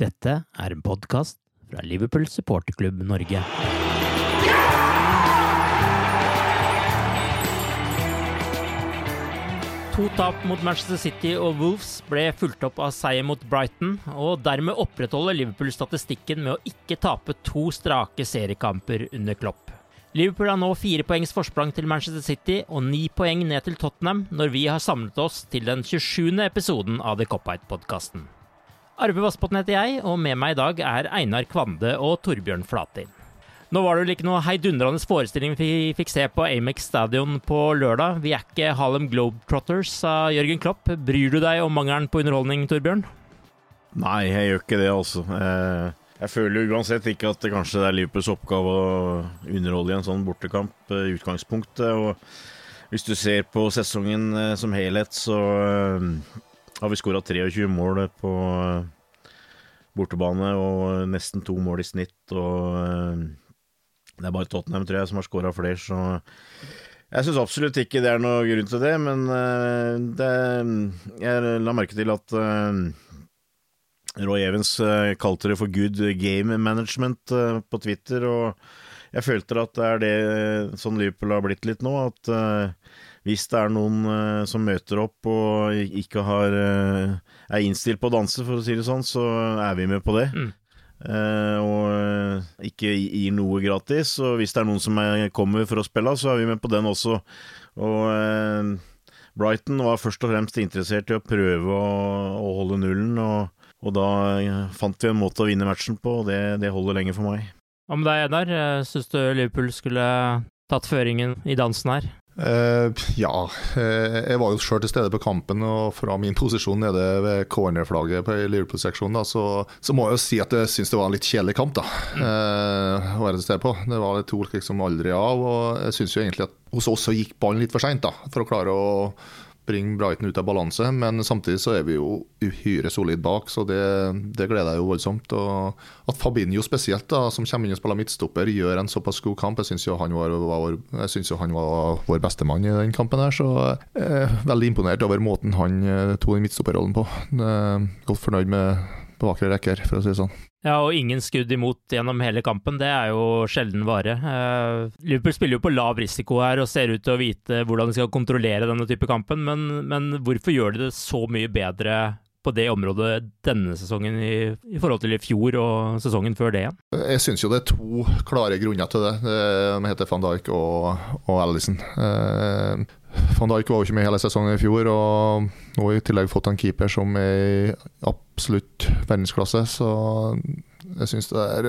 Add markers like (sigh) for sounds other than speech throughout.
Dette er en podkast fra Liverpool supporterklubb Norge. To tap mot Manchester City og Wolves ble fulgt opp av seier mot Brighton, og dermed opprettholder Liverpool statistikken med å ikke tape to strake seriekamper under Klopp. Liverpool har nå fire poengs forsprang til Manchester City og ni poeng ned til Tottenham når vi har samlet oss til den 27. episoden av The Cop-Out-podkasten. Arve Vassbotn heter jeg, og med meg i dag er Einar Kvande og Torbjørn Flatin. Nå var det vel ikke noe heidundrende forestilling vi fikk se på Amex Stadion på lørdag. Vi er ikke Harlem Globetrotters, sa Jørgen Klopp. Bryr du deg om mangelen på underholdning, Torbjørn? Nei, jeg gjør ikke det, altså. Jeg føler uansett ikke at det kanskje er Liverpools oppgave å underholde i en sånn bortekamp i utgangspunktet. Og hvis du ser på sesongen eh, som helhet, så eh, har vi skåra 23 mål på eh, bortebane og nesten to mål i snitt. og det er bare Tottenham, tror jeg, som har skåra flere, så jeg syns absolutt ikke det er noe grunn til det, men det, jeg la merke til at Roy Evans kalte det for good game management på Twitter, og jeg følte at det er det sånn Liverpool har blitt litt nå. At hvis det er noen som møter opp og ikke har, er innstilt på å danse, for å si det sånn, så er vi med på det. Mm. Uh, og uh, ikke gir noe gratis. Og hvis det er noen som er, kommer for å spille, så er vi med på den også. Og uh, Brighton var først og fremst interessert i å prøve å, å holde nullen, og, og, da fant vi en måte å vinne matchen på, og det, det holder lenge for meg. Hva med deg, Edar? Syns du Liverpool skulle tatt føringen i dansen her? Uh, ja, uh, jeg var jo sjøl til stede på kampen, og fra min posisjon nede ved cornerflagget på Liverpool-seksjonen, så, så, må jeg jo si at jeg syns det var en litt kjedelig kamp da, uh, å være til stede på. Det var det tok liksom aldri av, og jeg syns jo egentlig at hos oss så gikk ballen litt for seint for å klare å bringe Brighton ut av balanse. Men samtidig så er vi jo uhyre solid bak, så det, det gleder jeg jo voldsomt. Og at Fabinho spesielt, da, som kommer inn og spiller midtstopper, gjør en såpass god kamp. Jeg syns jo han var, jo han var vår beste mann i den kampen. her, Så jeg er veldig imponert over måten han eh, tok den midtstopperrollen på. Godt fornøyd med på bakre rekker, for å si det sånn. Ja, og ingen skudd imot gjennom hele kampen. Det er jo sjelden vare. Uh, Liverpool spiller jo på lav risiko her og ser ut til å vite hvordan de skal kontrollere denne type kampen, men, men hvorfor gjør de det så mye bedre på det området denne sesongen i, i forhold til i fjor og sesongen før det igjen? Jeg syns jo det er to klare grunner til det. De heter van Dijk og, og Alison. Van Dijk var jo ikke med hele sesongen i fjor, og nå har i tillegg fått en keeper som er i absolutt verdensklasse. Så jeg syns er...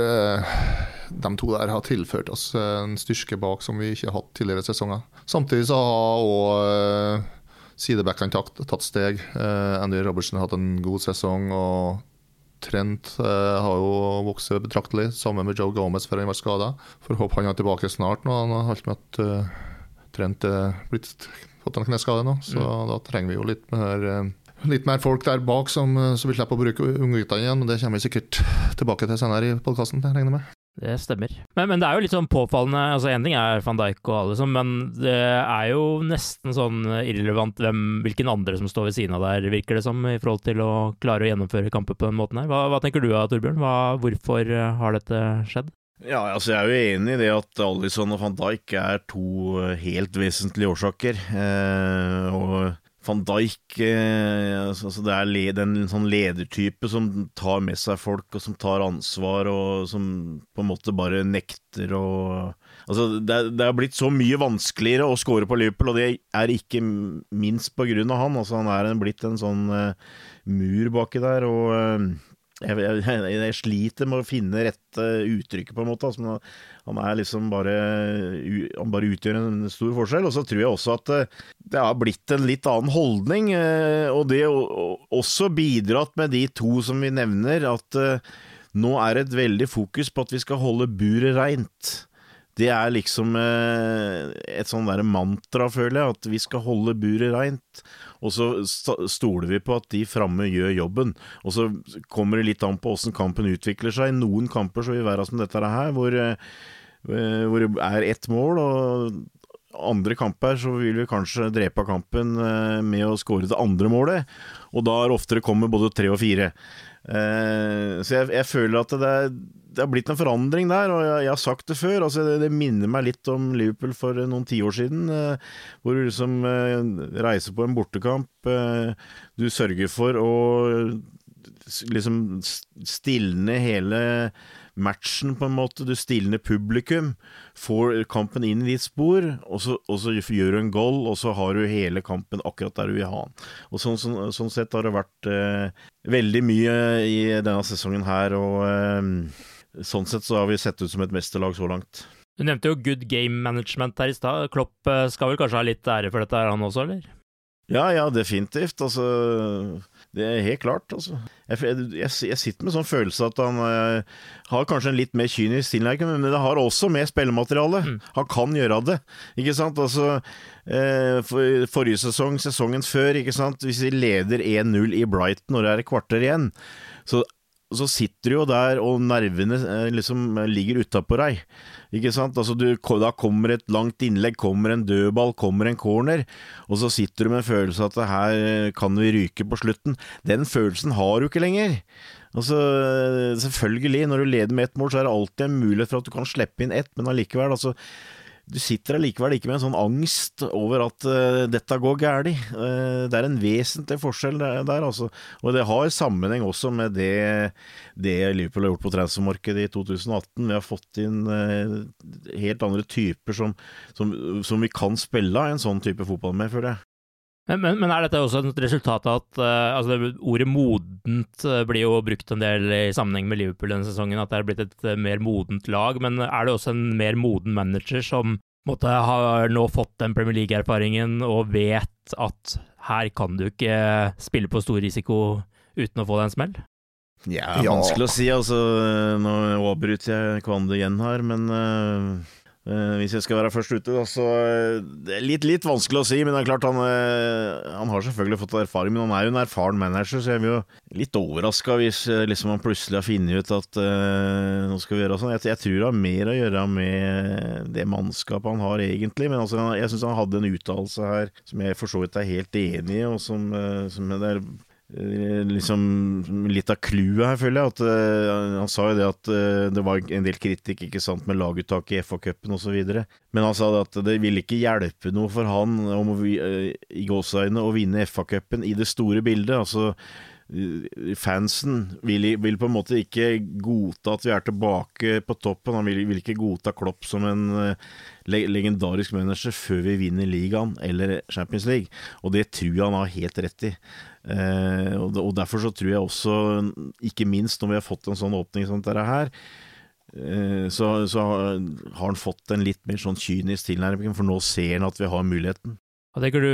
de to der har tilført oss en styrke bak som vi ikke har hatt tidligere sesonger. Samtidig så har òg eh, sidebackene tatt, steg. Eh, Andy Robertsen har hatt en god sesong. og Trent har jo vokst betraktelig, sammen med Joe Gomez før han var skada. Får håpe han er tilbake snart. nå Han har holdt med at Trent er blitt, fått en kneskade nå, så mm. da trenger vi jo litt mer litt mer folk der bak som, som vil slippe å bruke ungguttene igjen. Det kommer vi sikkert tilbake til senere i podkasten, regner jeg med. Det stemmer. Men, men, det er jo litt sånn påfallende altså Én ting er van Dijk og alle men det er jo nesten sånn irrelevant hvem, hvilken andre som står ved siden av der, virker det som, i forhold til å klare å gjennomføre kamper på den måten her. Hva, hva tenker du da, Torbjørn? Hva, hvorfor har dette skjedd? Ja, altså Jeg er jo enig i det at Alison og van Dijk er to helt vesentlige årsaker. Eh, og van Dijk eh, altså, altså Det er en sånn ledertype som tar med seg folk, og som tar ansvar, og som på en måte bare nekter å Altså, det, det er blitt så mye vanskeligere å score på Liverpool, og det er ikke minst på grunn av han. Altså, han er blitt en sånn uh, mur baki der, og uh, jeg, jeg, jeg, sliter med å finne rette uttrykket, på en måte. Altså, han er liksom bare Han bare utgjør en stor forskjell. Og så tror jeg også at eh, det har blitt en litt annen holdning, eh, og det også bidratt med de to som vi nevner, at eh, nå er det et veldig fokus på at vi skal holde buret reint. Det er liksom et sånn derre mantra, føler jeg, at vi skal holde buret reint. Og så stoler vi på at de framme gjør jobben. Og så kommer det litt an på åssen kampen utvikler seg. I noen kamper så vil være som dette her, hvor, eh, hvor det er ett mål. og andre kamper så vil vi kanskje drepe kampen eh, med å skåre det andre målet, og da er oftere kommer både tre og fire. Eh, så jeg, jeg føler at det det har blitt en forandring der, og jeg, jeg har sagt det før. Altså, det, det, minner meg litt om Liverpool for noen tiår siden, eh, hvor du liksom eh, reiser på en bortekamp. Eh, du sørger for å liksom stilne hele matchen, på en måte. Du stilner publikum, får kampen inn i ditt spor, og så, og så gjør du en goal, og så har du hele kampen akkurat der du vil ha den. Og sånn, sånn, sånn sett har det vært eh, veldig mye i denne sesongen her, og eh, sånn sett så har vi sett ut som et mesterlag så langt. Du nevnte jo good game management her i stad. Klopp eh, skal vel kanskje ha litt ære for dette, han også, eller? Ja, ja, definitivt. Altså, det er helt klart. Altså. Jeg, jeg, jeg sitter med sånn følelse at han uh, har kanskje en litt mer kynisk tilnærming, men det har også med spillemateriale. Mm. Han kan gjøre det, ikke sant. Altså, uh, for, forrige sesong, sesongen før, ikke sant. Hvis vi leder 1-0 i Brighton når det er et kvarter igjen, så så sitter du jo der, og nervene eh, liksom ligger utapå deg. Ikke sant? Altså du, da kommer et langt innlegg, kommer en dødball, kommer en corner, og så sitter du med en følelse at her kan vi ryke på slutten. Den følelsen har du ikke lenger. Altså, selvfølgelig, når du leder med ett mål, så er det alltid en mulighet for at du kan slippe inn ett, men allikevel, altså du sitter allikevel ikke med en sånn angst over at uh, dette går galt. Uh, det er en vesentlig forskjell der, der, altså. Og det har sammenheng også med det, det Liverpool har gjort på transfermarkedet i 2018. Vi har fått inn uh, helt andre typer som, som, som, vi kan spille en sånn type fotball med, føler jeg. Men, men, men, er dette også et resultat av at uh, altså ordet modent uh, blir jo brukt en del i sammenheng med Liverpool denne sesongen, at det er blitt et uh, mer modent lag. Men er det også en mer moden manager som måtte, har nå fått den Premier League-erfaringen og vet at her kan du ikke spille på stor risiko uten å få deg en smell? Ja, vanskelig å si. altså Nå avbryter jeg Kvande igjen her, men Uh, hvis jeg skal være først ute, så uh, Det er litt, litt, vanskelig å si, men det er klart han, uh, han har selvfølgelig fått erfaring. Men han er jo en erfaren manager, så jeg blir jo litt overraska hvis liksom han plutselig har funnet ut at nå skal vi gjøre sånn. Jeg, jeg, tror det har mer å gjøre med det mannskapet han har, egentlig. Men altså, jeg syns han hadde en uttalelse her som jeg for så vidt er helt enig i, og som, som det er Eh, liksom litt av clouet her, føler jeg. At, uh, han sa jo det at uh, det var en del kritikk ikke sant, med laguttak i FA-cupen osv. Men han sa det at det ville ikke hjelpe noe for han om å, uh, i gåseøyne å vinne FA-cupen i det store bildet. Altså fansen vil, vil, på en måte ikke godta at vi er tilbake på toppen. Han vil, vil ikke godta Klopp som en le legendarisk manager før vi vinner ligaen eller Champions League. Og det tror jeg han har helt rett i. Eh, og, derfor så tror jeg også, ikke minst når vi har fått en sånn åpning som dette her, eh, så, så, har han fått en litt mer sånn kynisk tilnærming, for nå ser han at vi har muligheten. Hva tenker du,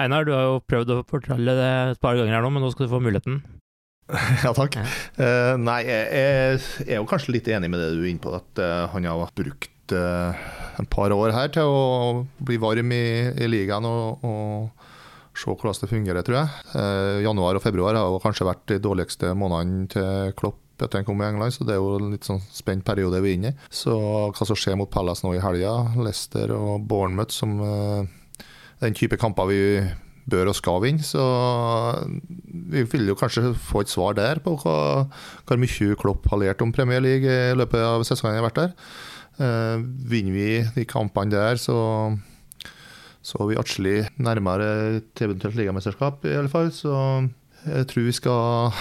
Einar? Du har jo prøvd å fortelle det et par ganger her nå, men nå skal du få muligheten. (laughs) Ja, takk. Ja. Uh, nei, jeg, jeg, er jo kanskje litt enig med det du er inne på, at uh, han har brukt uh, et par år her til å bli varm i, i ligaen og, og se hvordan det fungerer, tror jeg. Eh, januar og februar har kanskje vært de dårligste månedene til Klopp etter han kom i England, så det er jo en litt sånn spent periode vi er inne i. Så hva som skjer mot Palace nå i helga, Leicester og Bournemouth, som eh, den type kamper vi bør og skal vinne. Så vi vil jo kanskje få et svar der på hva, hva mye Klopp har lært om Premier League i løpet av sesongen jeg har vært der. Eh, vinner vi de kampene der, så så er vi atskillig nærmere et eventuelt ligamesterskap, i alle fall. Så jeg tror vi skal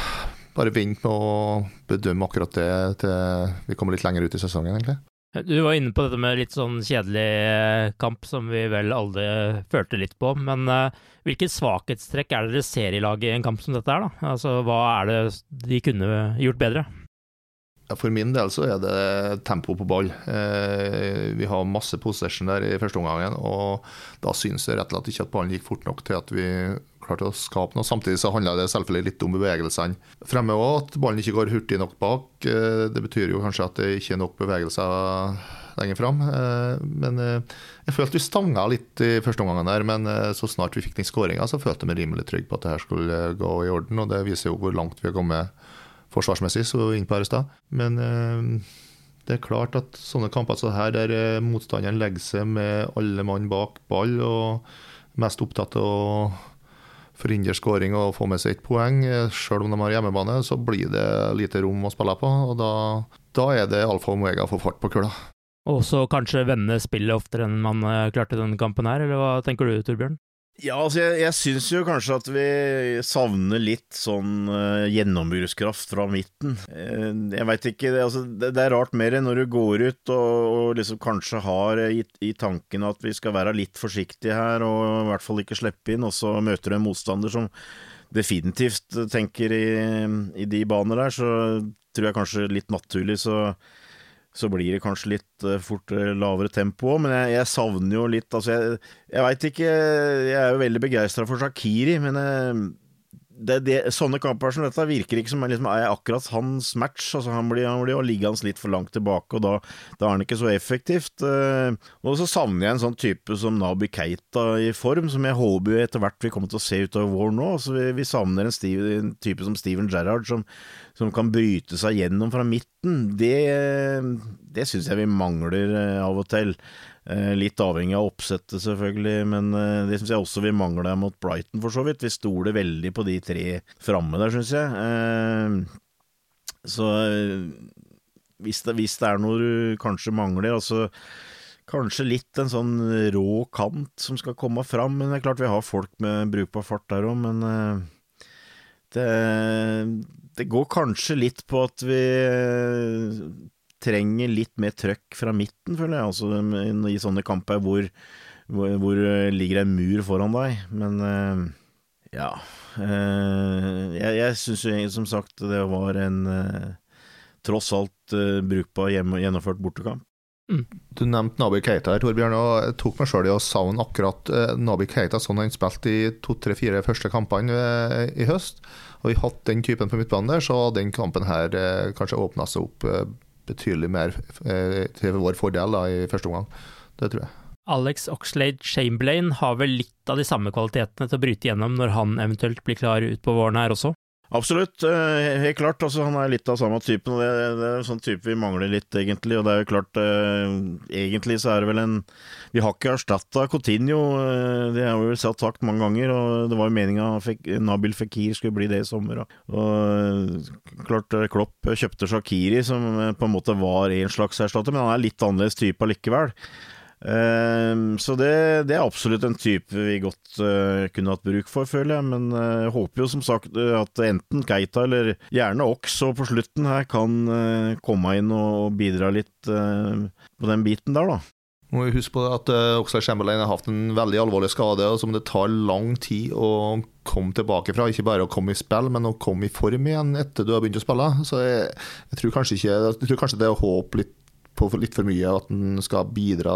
bare vente med å bedømme akkurat det til vi kommer litt lenger ut i sesongen, egentlig. Du var inne på dette med litt sånn kjedelig eh, kamp som vi vel alle følte litt på. Men uh, hvilke svakhetstrekk er det dere ser i laget i en kamp som dette her, da? Altså, hva er det de kunne gjort bedre? For min del så er det tempo på ball. Eh, vi har masse possession der i første omgang, og da syns jeg rett og slett ikke at ballen gikk fort nok til at vi klarte å skape noe. Samtidig så handler det selvfølgelig litt om bevegelsene fremme òg, at ballen ikke går hurtig nok bak. Eh, det betyr jo kanskje at det ikke er nok bevegelser lenger fram. Eh, men jeg følte vi stanga litt i første omgang der, men så snart vi fikk den skåringa, så følte jeg meg rimelig trygg på at det her skulle gå i orden, og det viser jo hvor langt vi har kommet forsvarsmessig, så inn på her i stad. Men eh, det er klart at sånne kamper som her, der eh, motstanderen legger seg med alle mann bak ball og mest opptatt av å forhindre skåring og få med seg et poeng, eh, selv om de har hjemmebane, så blir det lite rom å spille på. og Da, da er det alfa og omega å få fart på kula. Og også kanskje vende spillet oftere enn man klarte denne kampen her, eller hva tenker du Torbjørn? Ja, altså jeg, jeg syns jo kanskje at vi savner litt sånn uh, gjennombruddskraft fra midten. Uh, jeg veit ikke, det, altså, det, det, er rart mer når du går ut og, og liksom kanskje har i, i tanken at vi skal være litt forsiktige her og i hvert fall ikke slippe inn, og så møter du en motstander som definitivt tenker i, i de baner der, så tror jeg kanskje litt naturlig så så blir det kanskje litt uh, fort uh, lavere tempo òg, men jeg, jeg, savner jo litt Altså, jeg, jeg veit ikke Jeg er jo veldig begeistra for Shakiri, men uh, det, det, sånne kamper som dette virker ikke som liksom, er akkurat hans match. Altså, han blir, han blir jo hans litt for langt tilbake, og da, da er han ikke så effektivt. og så savner jeg en sånn type som Nabi Keita i form, som jeg håper etter hvert vi kommer til å se utover våren nå. Altså, vi, vi, savner en, stiv, en, type som Steven Gerrard, som, som kan bryte seg gjennom fra midten, det, det syns jeg vi mangler eh, av og til. Eh, litt avhengig av oppsettet, selvfølgelig, men eh, det syns jeg også vi mangler mot Brighton, for så vidt. Vi stoler veldig på de tre framme der, syns jeg. Så hvis det, hvis det er noe du kanskje mangler, altså Kanskje litt en sånn rå kant som skal komme fram, men det er klart vi har folk med brukbar fart der òg, men det, det går kanskje litt på at vi eh, trenger litt mer trøkk fra midten, føler jeg. Altså i sånne kamper hvor, hvor, hvor ligger det en mur foran deg. Men eh, ja Jeg, jeg syns som sagt det var en tross alt brukbar gjennomført bortekamp. Mm. Du nevnte Nabi Keita her, Torbjørn, og jeg tok meg sjøl i å savne akkurat eh, Nabi Keita sånn han spilte i to-tre-fire første kampene eh, i høst. Og vi hatt den typen på midtbanen der, så hadde den kampen her eh, kanskje åpna seg opp eh, betydelig mer eh, til vår fordel da, i første omgang. Det tror jeg. Alex Oxlade Chamberlain har vel litt av de samme kvalitetene til å bryte gjennom når han eventuelt blir klar ut på våren her også? Absolutt, eh, helt klart. Altså, han er litt av samme typen. og det, det, er en sånn type vi mangler litt, egentlig. Og det er jo klart, eh, egentlig så er det vel en Vi har ikke erstatta Coutinho, eh, det har vi vel sagt mange ganger. Og det var jo meninga Nabil Fikir skulle bli det i sommer. Og, og klart, Klopp kjøpte Shakiri, som på en måte var en slags erstatter, men han er litt annerledes type allikevel. Uh, så det, det, er absolutt en type vi godt uh, kunne hatt bruk for, føler jeg. Men uh, jeg håper jo som sagt at enten Keita eller gjerne Ox og på slutten her kan komme inn og bidra litt på den biten der, da. Må vi huske på at Oxlade Chamberlain har hatt en veldig alvorlig skade og som det tar lang tid å komme tilbake fra. Ikke bare å komme i spill, men å komme i form igjen etter du har begynt å spille. Så jeg, jeg tror kanskje ikke Jeg tror kanskje det er håpe litt på litt for mye, at han skal bidra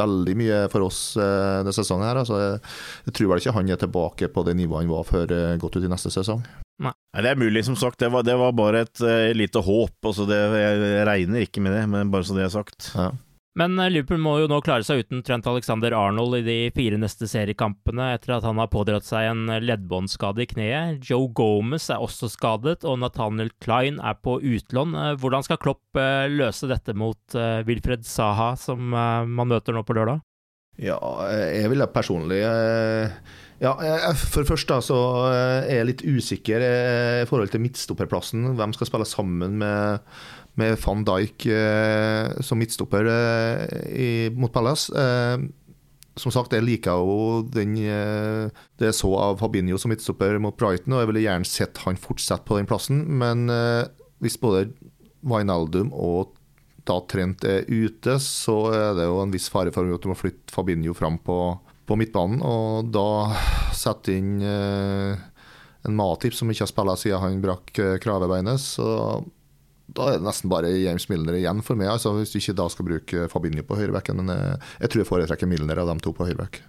veldig mye for oss eh, denne sesongen. her. Altså, jeg, jeg, tror vel ikke han er tilbake på det nivået han var før eh, godt ut i neste sesong. Nei. Det er mulig, som sagt. Det var, det var bare et uh, lite håp. Altså, det, jeg regner ikke med det, men bare så det er sagt. Ja. Men eh, Liverpool må jo nå klare seg uten Trent Alexander Arnold i de fire neste seriekampene etter at han har pådratt seg en leddbåndskade i kneet. Joe Gomez er også skadet, og Nathaniel Klein er på utlån. Eh, hvordan skal Klopp eh, løse dette mot Wilfred Saha, som man møter nå på lørdag? Ja, jeg ville personlig ja, For først første så er jeg litt usikker i forhold til midtstopperplassen. Hvem skal spille sammen med med van Dijk eh, som midtstopper eh, i, mot Palace. Eh, som sagt, jeg liker jo den, eh, det jeg så av Fabinho som midtstopper mot Brighton, og jeg ville gjerne sett han fortsette på den plassen. Men eh, hvis både Wijnaldum og da Trent er ute, så er det jo en viss fare for at du må flytte Fabinho fram på, på midtbanen. Og da sette inn eh, en Matip som ikke har spilt siden han brakk kravebeinet. Så da er det nesten bare James Milner igjen for meg. Altså, hvis du ikke da skal bruke Fabinho på høyrebacken. Men jeg, eh, jeg tror jeg foretrekker Milner av de to på høyreback.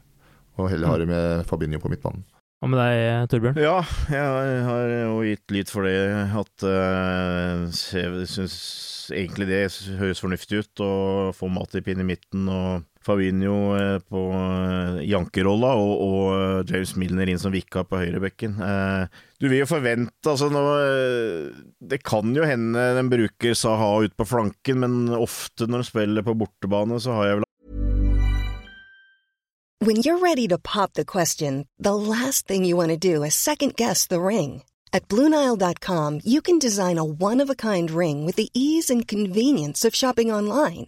Og heller har jeg med Fabinho på midtbanen. Hva med deg, Torbjørn? Ja, jeg har jo gitt lyd for det. At uh, jeg syns egentlig det høres fornuftig ut å få Matip inn i midten. og Fabinho eh, på jankerolla og, og, James Milner inn som vikar på høyrebekken. Du vil jo forvente altså nå, Det kan jo hende den bruker Saha ut på flanken, men ofte når de spiller på bortebane, så har jeg vel When you're ready to pop the question, the last thing you want to do is second guess the ring. At BlueNile.com you can design a one-of-a-kind ring with the ease and convenience of shopping online.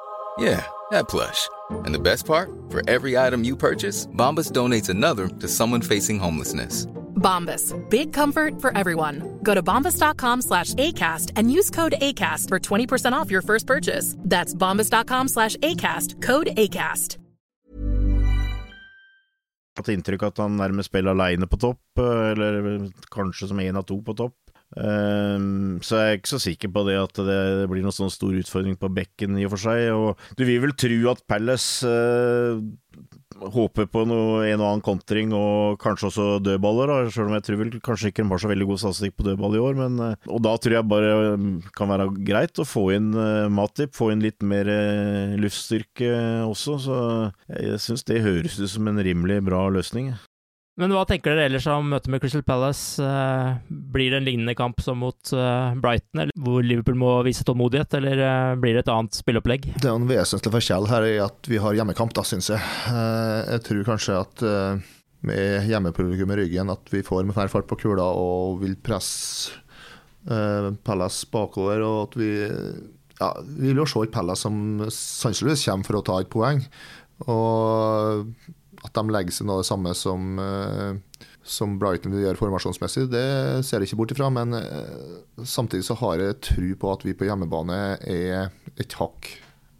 Yeah, that plush. And the best part, for every item you purchase, Bombas donates another to someone facing homelessness. Bombas, big comfort for everyone. Go to bombas.com slash ACAST and use code ACAST for 20% off your first purchase. That's bombas.com slash ACAST, code ACAST. Hatt inntrykk at han nærmest spiller aleine på topp, eh, eller kanskje som én av to på topp. Um, så jeg er ikke så sikker på det at det, blir noen sånn stor utfordring på bekken i og for seg. Og du vil vel tro at Palace uh, håper på noe, en og annen kontring og kanskje også dødballer, da. Selv om jeg tror vel kanskje ikke de har så veldig god statistikk på dødball i år. Men, uh, og da tror jeg bare um, kan være greit å få inn uh, Matip, få inn litt mer luftstyrke også. Så jeg syns det høres ut som en rimelig bra løsning. Men hva tenker dere ellers om møtet med Crystal Palace? Eh, blir det en lignende kamp som mot eh, Brighton, eller hvor Liverpool må vise tålmodighet, eller eh, blir det et annet spilleopplegg? Det er en vesentlig forskjell her i at vi har hjemmekamp, da, syns jeg. Jeg tror kanskje at med hjemmepublikum i ryggen at vi får mer fart på kula og vil presse Palace bakover, og at vi ja, vi vil jo se et Palace som sannsynligvis kommer for å ta et poeng. Og at de legger seg noe av det samme som, eh, som Brighton gjør formasjonsmessig, det ser jeg ikke bort ifra. Men eh, samtidig så har jeg tro på at vi på hjemmebane er et hakk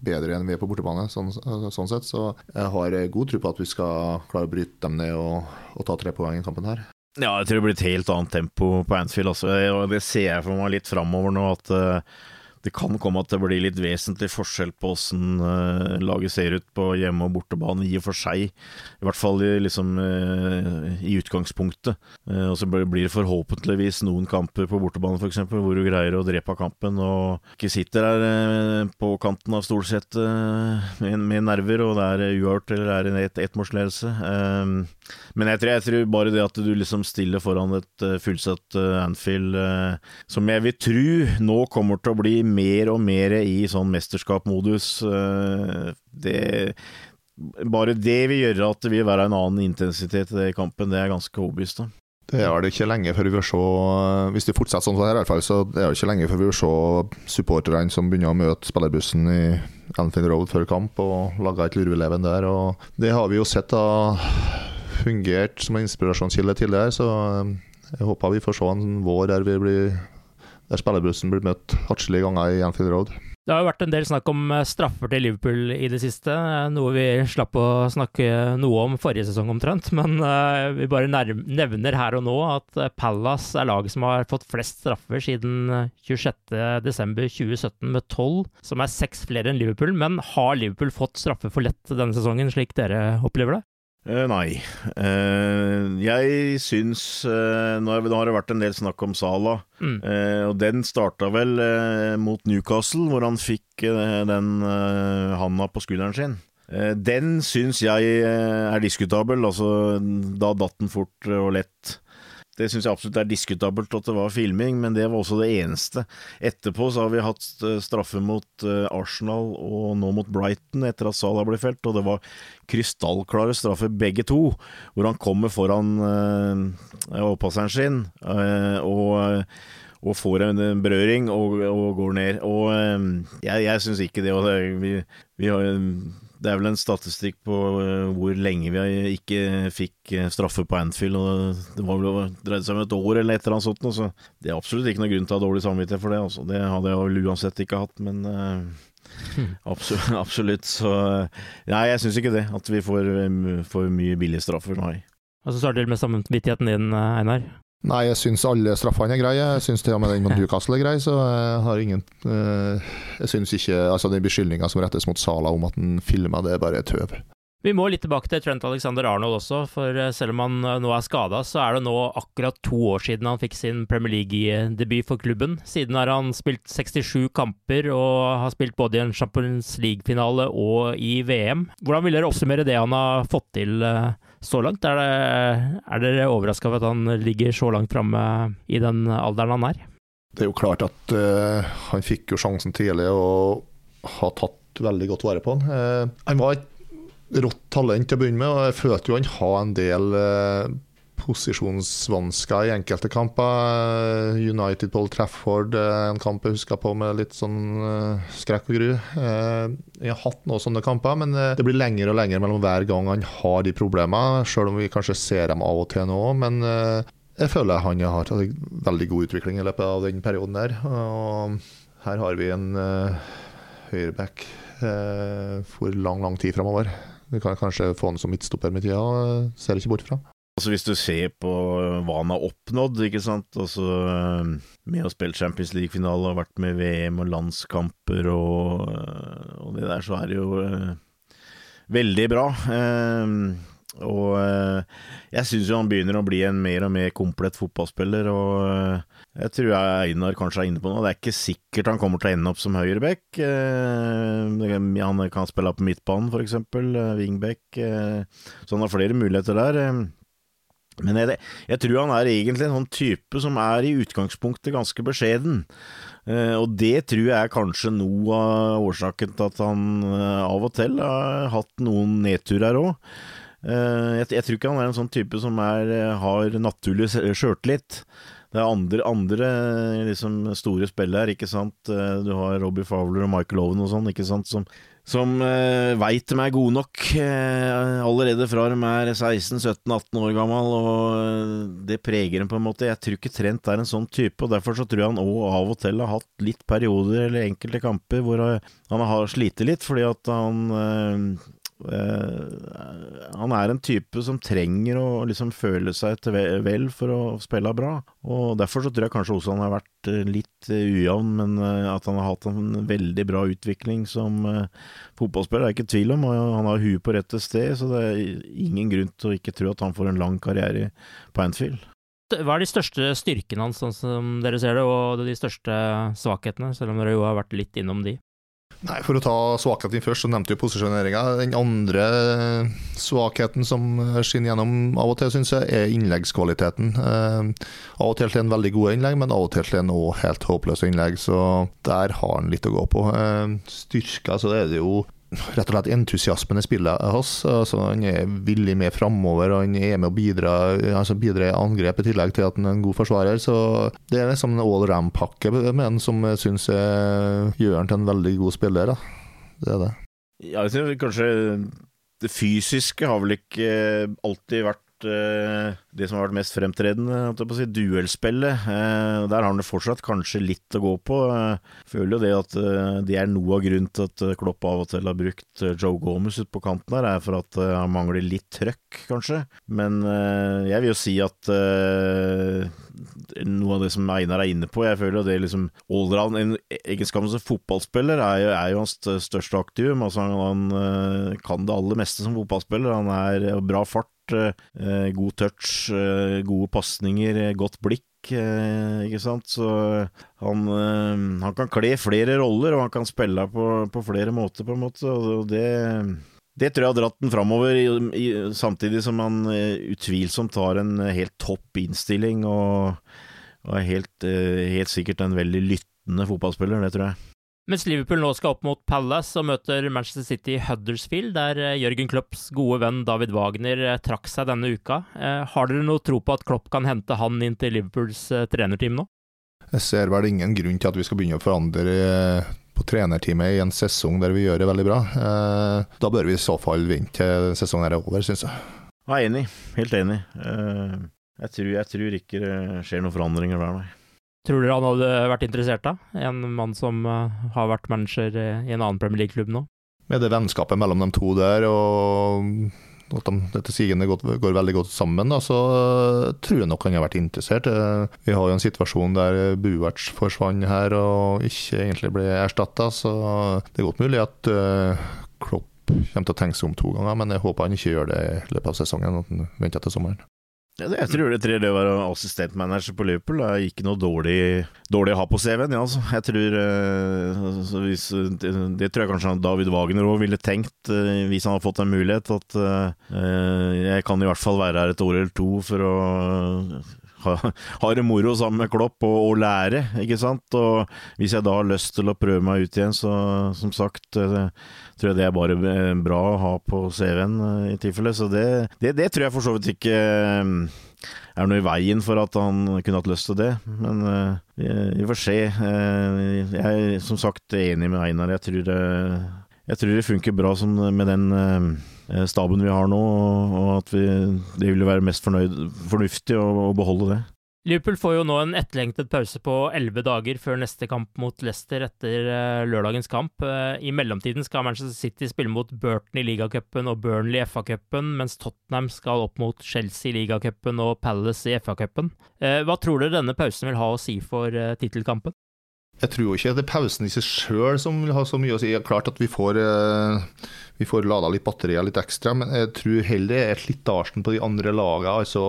bedre enn vi er på bortebane. Sånn, sånn sett. Så jeg har god tro på at vi skal klare å bryte dem ned og, og ta tre poeng i kampen her. Ja, jeg tror det blir et helt annet tempo på Anfield. også Det ser jeg for meg litt framover nå. at det kan komme at det blir litt vesentlig forskjell på åssen uh, laget ser ut på hjemme- og bortebane, i og for seg. I hvert fall i, liksom, uh, i utgangspunktet. Uh, og så blir det forhåpentligvis noen kamper på bortebane f.eks. hvor du greier å drepe av kampen og ikke sitter der på kanten av stolsetet med, med, nerver, og det er uavgjort eller er en ettmålsledelse. Et men jeg tror, jeg tror, bare det at du liksom stiller foran et fullsatt Anfield, som jeg vil tro nå kommer til å bli mer og mer i sånn mesterskapsmodus. Eh, det Bare det vil gjøre at det vil være en annen intensitet i kampen, det er ganske overbevist om. Det er det ikke lenge før vi vil se Hvis det fortsetter sånn her, i hvert fall, så er det ikke lenge før vi vil se supporterne som begynner å møte spillerbussen i Anfield Road før kamp, og lage et lurveleven der. Og det har vi jo sett har fungert som en inspirasjonskilde tidligere, så jeg håper vi får se en vår der vi blir der spillerbussen blir møtt atskillige ganger i Anfield Road. Det har jo vært en del snakk om eh, straffer til Liverpool i det siste, noe vi slapp å snakke noe om forrige sesong omtrent. (laughs) Men vi bare nevner her og nå at eh, Palace er laget som har fått flest straffer siden 26.12.2017 med tolv, som er seks flere enn Liverpool. Men har Liverpool fått straffer for lett denne sesongen, slik dere opplever det? Uh, nei. Uh, jeg syns uh, nå, har, det vært en del snakk om Sala, mm. og den starta vel mot Newcastle, hvor han fikk den handa på skulderen sin. den syns jeg er diskutabel. Altså, da datt den fort og lett. Det syns jeg absolutt er diskutabelt at det var filming, men det var også det eneste. Etterpå så har vi hatt eh, straffe mot eh, Arsenal og nå mot Brighton etter at Salah ble felt, og det var krystallklare straffer begge to, hvor han kommer foran øh, overpasseren sin og og får en berøring og, og går ned. Og jeg, jeg syns ikke det. Og det vi, vi har det er vel en statistikk på uh, hvor lenge vi ikke fikk uh, straffe på Anfield. Og det var vel dreide seg om et år eller et eller annet sånt. Så det er absolutt ikke noe grunn til å ha dårlig samvittighet for det. Altså. Det hadde jeg vel uansett ikke hatt, men (laughs) uh, absolutt, (laughs) absolutt, Så nei, jeg syns ikke det. At vi får for mye billige straffer, nei. Og så starter det med samvittigheten din, Einar. Nei, jeg syns alle straffene er greie. Jeg syns til og med den mot Newcastle er grei, så jeg har ingen uh, Jeg syns ikke Altså, den beskyldninga som rettes mot Sala om at han filma, det er bare tøv. Vi må litt tilbake til Trent Alexander Arnold også, for eh, selv om han eh, nå er skada, så er det nå akkurat to år siden han fikk sin Premier League-debut for klubben. Siden har han spilt 67 kamper og har spilt både i en Champions League-finale og i VM. Hvordan vil dere oppsummere det han har fått til så langt? Er, det, er dere overraska over at han ligger så langt framme i den alderen han er? Det er jo klart at uh, han fikk jo sjansen tidlig og har tatt veldig godt vare på han. Uh, han var et rått talent til å begynne med, og jeg følte jo han har en del uh, posisjonsvansker i enkelte kamper. United Paul Trafford, eh, en kamp jeg husker på med litt sånn uh, skrekk og gru. Jeg har hatt noen sånne kamper, men det blir lenger og lenger mellom hver gang han har de problemene, sjøl om vi kanskje ser dem av og til nå. Men jeg føler han har hatt veldig god utvikling i løpet av den perioden der. Og her har vi en høyreback for lang, lang tid framover. Vi kan kanskje få han som midtstopper med tida, ser ikke bort fra. Altså Hvis du ser på hva han har oppnådd, ikke sant, altså med å spille Champions League-finale og vært med VM og landskamper og, og, det der, så er det jo uh, veldig bra. Uh, og jeg syns jo han begynner å bli en mer og mer komplett fotballspiller, og jeg tror jeg Einar kanskje er inne på noe. Det er ikke sikkert han kommer til å ende opp som høyreback. han kan spille på midtbanen, f.eks., wingback. så han har flere muligheter der. Men jeg, jeg, tror han er egentlig en sånn type som er i utgangspunktet ganske beskjeden. Eh, og det tror jeg er kanskje noe av årsaken til at han eh, av og til har hatt noen nedturer òg. Eh, jeg, jeg, tror ikke han er en sånn type som er, har naturlig sjøltillit. Det er andre, andre liksom, store spill ikke sant. Du har Robbie Fowler og Michael Owen og sånn, ikke sant, som som uh, veit de er gode nok uh, allerede fra de er 16-17-18 år gammel, og uh, det preger dem på en måte. Jeg tror ikke Trent er en sånn type, og derfor så tror jeg han òg av og til har hatt litt perioder eller enkelte kamper hvor han har slitt litt, fordi at han Uh, han er en type som trenger å liksom føle seg til vel for å spille bra. Og Derfor så tror jeg kanskje også han har vært uh, litt uh, ujevn, men at han har hatt en veldig bra utvikling som fotballspiller, er jeg ikke tvil om. Han har huet på rette sted, så det er ingen grunn til å ikke tro at han får en lang karriere på Anfield. Hva er de største styrkene hans, sånn som dere ser det, og de største svakhetene, selv om dere jo har vært litt innom de? Nei, For å ta svakheten først, så nevnte du posisjoneringa. Den andre svakheten som skinner gjennom av og til, syns jeg, er innleggskvaliteten. Eh, av og til til en veldig god innlegg, men av og til til en helt håpløs innlegg. Så der har han litt å gå på. Eh, styrka, så er det jo rett og slett entusiasmen i spillet hans. Altså, han er villig med framover, og han er med å bidra, altså bidra i angrep, i tillegg til at han er en god forsvarer. Så det er liksom en all ram-pakke med han som jeg syns gjør han til en veldig god spiller. Da. Det er det. Ja, jeg synes kanskje det fysiske har vel ikke alltid vært uh, det som har vært mest fremtredende, si, duellspillet. Uh, der har han det fortsatt kanskje litt å gå på. Uh, føler jo det at det er noe av grunnen til at Klopp av og til har brukt Joe Gomez ut på kanten der, er for at han mangler litt trøkk, kanskje. Men jeg vil jo si at noe av det som Einar er inne på. Jeg føler det liksom allround En egenskap som fotballspiller er jo, er jo hans største aktivum. Altså han, han, kan det aller meste som fotballspiller. Han er bra fart, eh, god touch, eh, gode pasninger, godt blikk. Eh, ikke sant? Så han, eh, han kan kle flere roller, og han kan spille på, på flere måter, på en måte. Og det det tror jeg har dratt den framover, samtidig som han utvilsomt har en helt topp innstilling og, og er helt, helt, sikkert en veldig lyttende fotballspiller, det tror jeg. Mens Liverpool nå skal opp mot Palace og møter Manchester City i Huddersfield, der uh, Jørgen Klopps gode venn David Wagner trakk seg denne uka. har dere noe tro på at Klopp kan hente han inn til Liverpools trenerteam nå? Jeg ser vel ingen grunn til at vi skal begynne å forandre på trenerteamet i en sesong der vi gjør det veldig bra. Eh, da bør vi i så fall vente til sesongen er over, syns jeg. Jeg er enig. Helt enig. Eh, jeg tror, jeg tror ikke det skjer noen forandringer der, nei. Tror dere han hadde vært interessert, da? En mann som eh, har vært manager i en annen Premier League-klubb nå? Med det vennskapet mellom de to der, og at de, dette sigende går, veldig godt sammen, da, så tror jeg nok han har vært interessert. Eh, vi har jo en situasjon der Buerts forsvant her og ikke egentlig ble erstatta, så det er godt mulig at Klopp kommer til å tenke seg om to ganger, men jeg håper han ikke gjør det i løpet av sesongen, at han venter til sommeren. Jeg tror det, det å være assistentmanager på Liverpool er ikke noe dårlig, dårlig å ha på CV-en. Ja, altså. Jeg tror uh, hvis, det, det, tror jeg kanskje David Wagner òg ville tenkt, uh, hvis han hadde fått en mulighet. At uh, jeg kan i hvert fall være her et år eller to for å ha, ha det moro sammen med Klopp og, og, lære, ikke sant. Og hvis jeg da har lyst til å prøve meg ut igjen, så som sagt tror jeg det er bare eh, bra å ha på CV-en eh, i tilfelle. Så det, det, det, tror jeg for så vidt ikke eh, er noe i veien for at han kunne hatt lyst til det. Men vi, vi får se. Jeg er som sagt enig med Einar. Jeg tror, jeg tror det funker bra sånn med den staben vi har nå, og at vi, det ville være mest fornøyd, fornuftig å, å beholde det. Liverpool får jo nå en etterlengtet pause på elleve dager før neste kamp mot Leicester etter uh, lørdagens kamp. Uh, I mellomtiden skal Manchester City spille mot Burton i ligacupen og Burnley i FA-cupen, mens Tottenham skal opp mot Chelsea i ligacupen og Palace i FA-cupen. Uh, hva tror dere denne pausen vil ha å si for tittelkampen? Jeg tror ikke det er pausen i seg sjøl som vil ha så mye å si. Det er klart at vi får, vi får lada litt batterier litt ekstra, men jeg tror heller det er slitasjen på de andre lagene, altså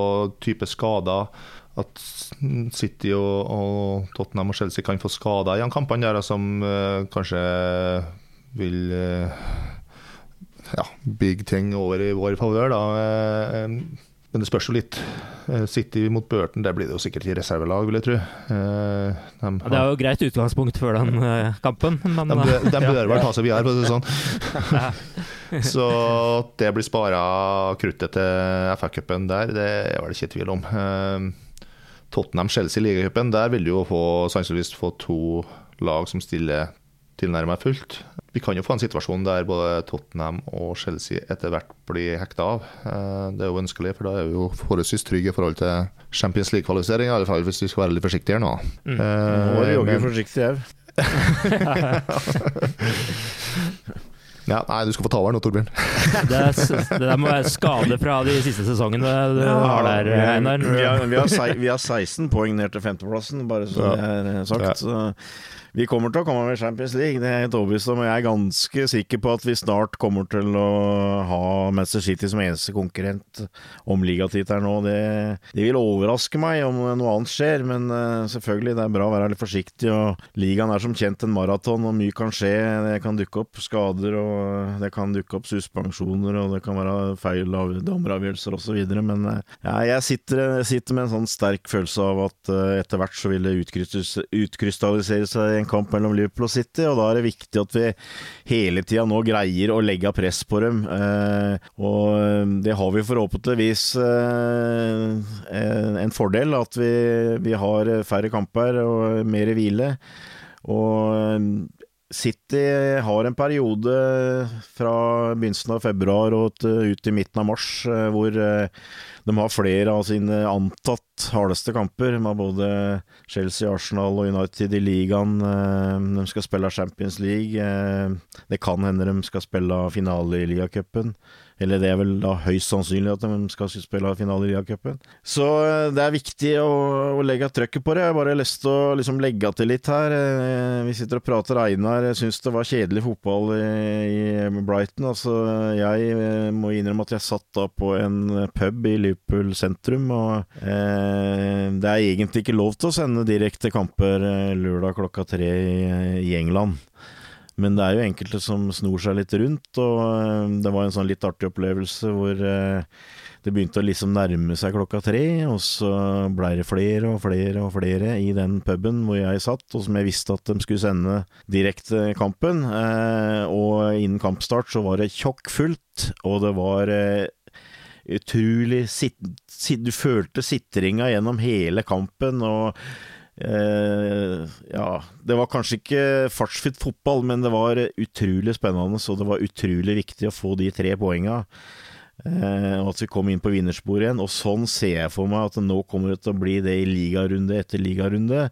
type skader at City og, og, Tottenham og Chelsea kan få skader i de kampene der som uh, kanskje vil uh, ja, big ting over i vår favør. Uh, Men det spørs jo litt. City mot Burton, det blir det jo sikkert i reservelag, vil jeg tro. De Ja, det er jo greit utgangspunkt før den kampen, men de, de ja. bør vel ta seg videre, for å si det sånn. (laughs) Så det blir spara kruttet til FA-cupen der, det er vel ikke tvil om. Eh, Tottenham-Chelsea i ligacupen, der vil du jo få, sannsynligvis få to lag som stiller tilnærmet fullt. Vi kan jo få en situasjon der både Tottenham og Chelsea etter hvert blir hekta av. Eh, Det er jo ønskelig, for da er vi jo forholdsvis trygge i forhold til Champions League-kvalifisering, fall hvis vi skal være litt forsiktige her nå. Mm. Eh, Nå er det jo men- forsiktig au. (laughs) (laughs) Ja, nei, du skal få ta over nå, Torbjørn. (laughs) Det, er det der må være skade fra de siste sesongene du har der, vi, Einar. vi, har, vi, vi har 16 poeng ned til femteplassen, bare så Ja. det er eh, sagt. Ja. Så vi kommer til å komme med Champions League, det er om. og Jeg er ganske sikker på at vi snart kommer til å ha Manchester City som eneste konkurrent om ligatittelen nå. Det, det vil overraske meg om noe annet skjer, men eh, selvfølgelig, det er bra å være litt forsiktig. og Ligaen er som kjent en maraton, og mye kan skje. Det kan dukke opp skader, og det kan dukke opp suspensjoner, og det kan være feil av dommeravgjørelser osv. Men eh, ja, jeg sitter, sitter med en sånn sterk følelse av at eh, etter hvert så vil det utkrystallisere seg en kamp mellom Liverpool og City, og da er det viktig at vi hele tida nå greier å legge press på dem. Eh, og eh, det har vi forhåpentligvis eh, en fordel, at vi, vi har færre kamper og mer hvile. Og City har en periode fra begynnelsen av februar og ut i midten av mars eh, hvor eh, de har flere av sine antatt hardeste kamper. Har både Chelsea, Arsenal og United i ligaen. eh, De skal spille Champions League. Det kan hende de skal spille finale i ligacupen. Eller det er vel da høyst sannsynlig at de skal spille finale i Ria-cupen. Så eh, det er viktig å, å legge trøkket på det. Jeg har bare lyst til å liksom legge til litt her. Eh, Vi sitter og prater Einar. Jeg syns det var kjedelig fotball i, i Brighton. Altså, jeg eh, må innrømme at jeg satt da på en pub i Liverpool sentrum, og eh, det er egentlig ikke lov til å sende direkte kamper lørdag klokka tre i, i England. Men det er jo enkelte som snor seg litt rundt, og eh, det var en sånn litt artig opplevelse hvor eh, det begynte å liksom nærme seg klokka tre, og så blei det flere og flere og flere i den puben hvor jeg satt, og som jeg visste at de skulle sende direkte kampen. Eh, og innen kampstart så var det tjokk fullt, og det var utrolig sit, sit, Du følte sitringa gjennom hele kampen, og Eh, ja, det var kanskje ikke fartsfylt fotball, men det var utrolig spennende, så det var utrolig viktig å få de tre poenga. Eh, og at vi kom inn på vinnersporet igjen. Og sånn ser jeg for meg at nå kommer det til å bli det i ligarunde etter ligarunde,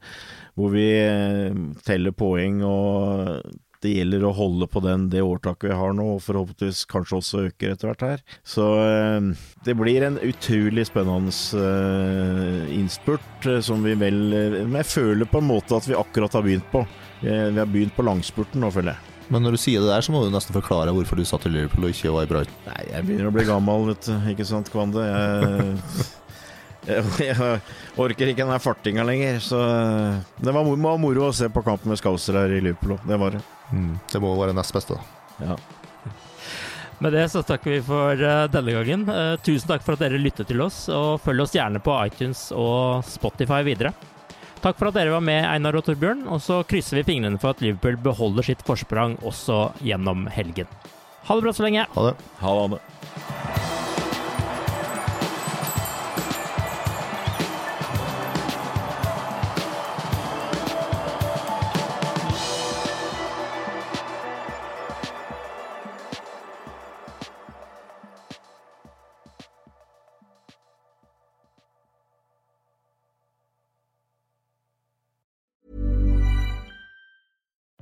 hvor vi eh, teller poeng og det gjelder å holde på den, det årtaket vi har nå, og forhåpentligvis kanskje også øker etter hvert her. Så eh, det blir en utrolig spennende eh, innspurt, eh, som vi vel jeg føler på en måte at vi akkurat har begynt på. Vi har begynt på langspurten nå, føler jeg. Men når du sier det der, så må du nesten forklare hvorfor du satt i Liverpool og ikke var i Brighton. Nei, jeg begynner å bli gammel, vet du. Ikke sant, Kvande? Jeg, (laughs) jeg, orker ikke den der fartinga lenger. Så det var, var moro å se på kampen med Skauser her i Liverpool. Det var det. Det må være nest beste, da. Ja. Med det så takker vi for eh, denne gangen. Eh, tusen takk for at dere lyttet til oss, og følg oss gjerne på iTunes og Spotify videre. Takk for at dere var med, Einar og Torbjørn, og så krysser vi fingrene for at Liverpool beholder sitt forsprang også gjennom helgen. Ha det bra så lenge. Ha det. Ha det.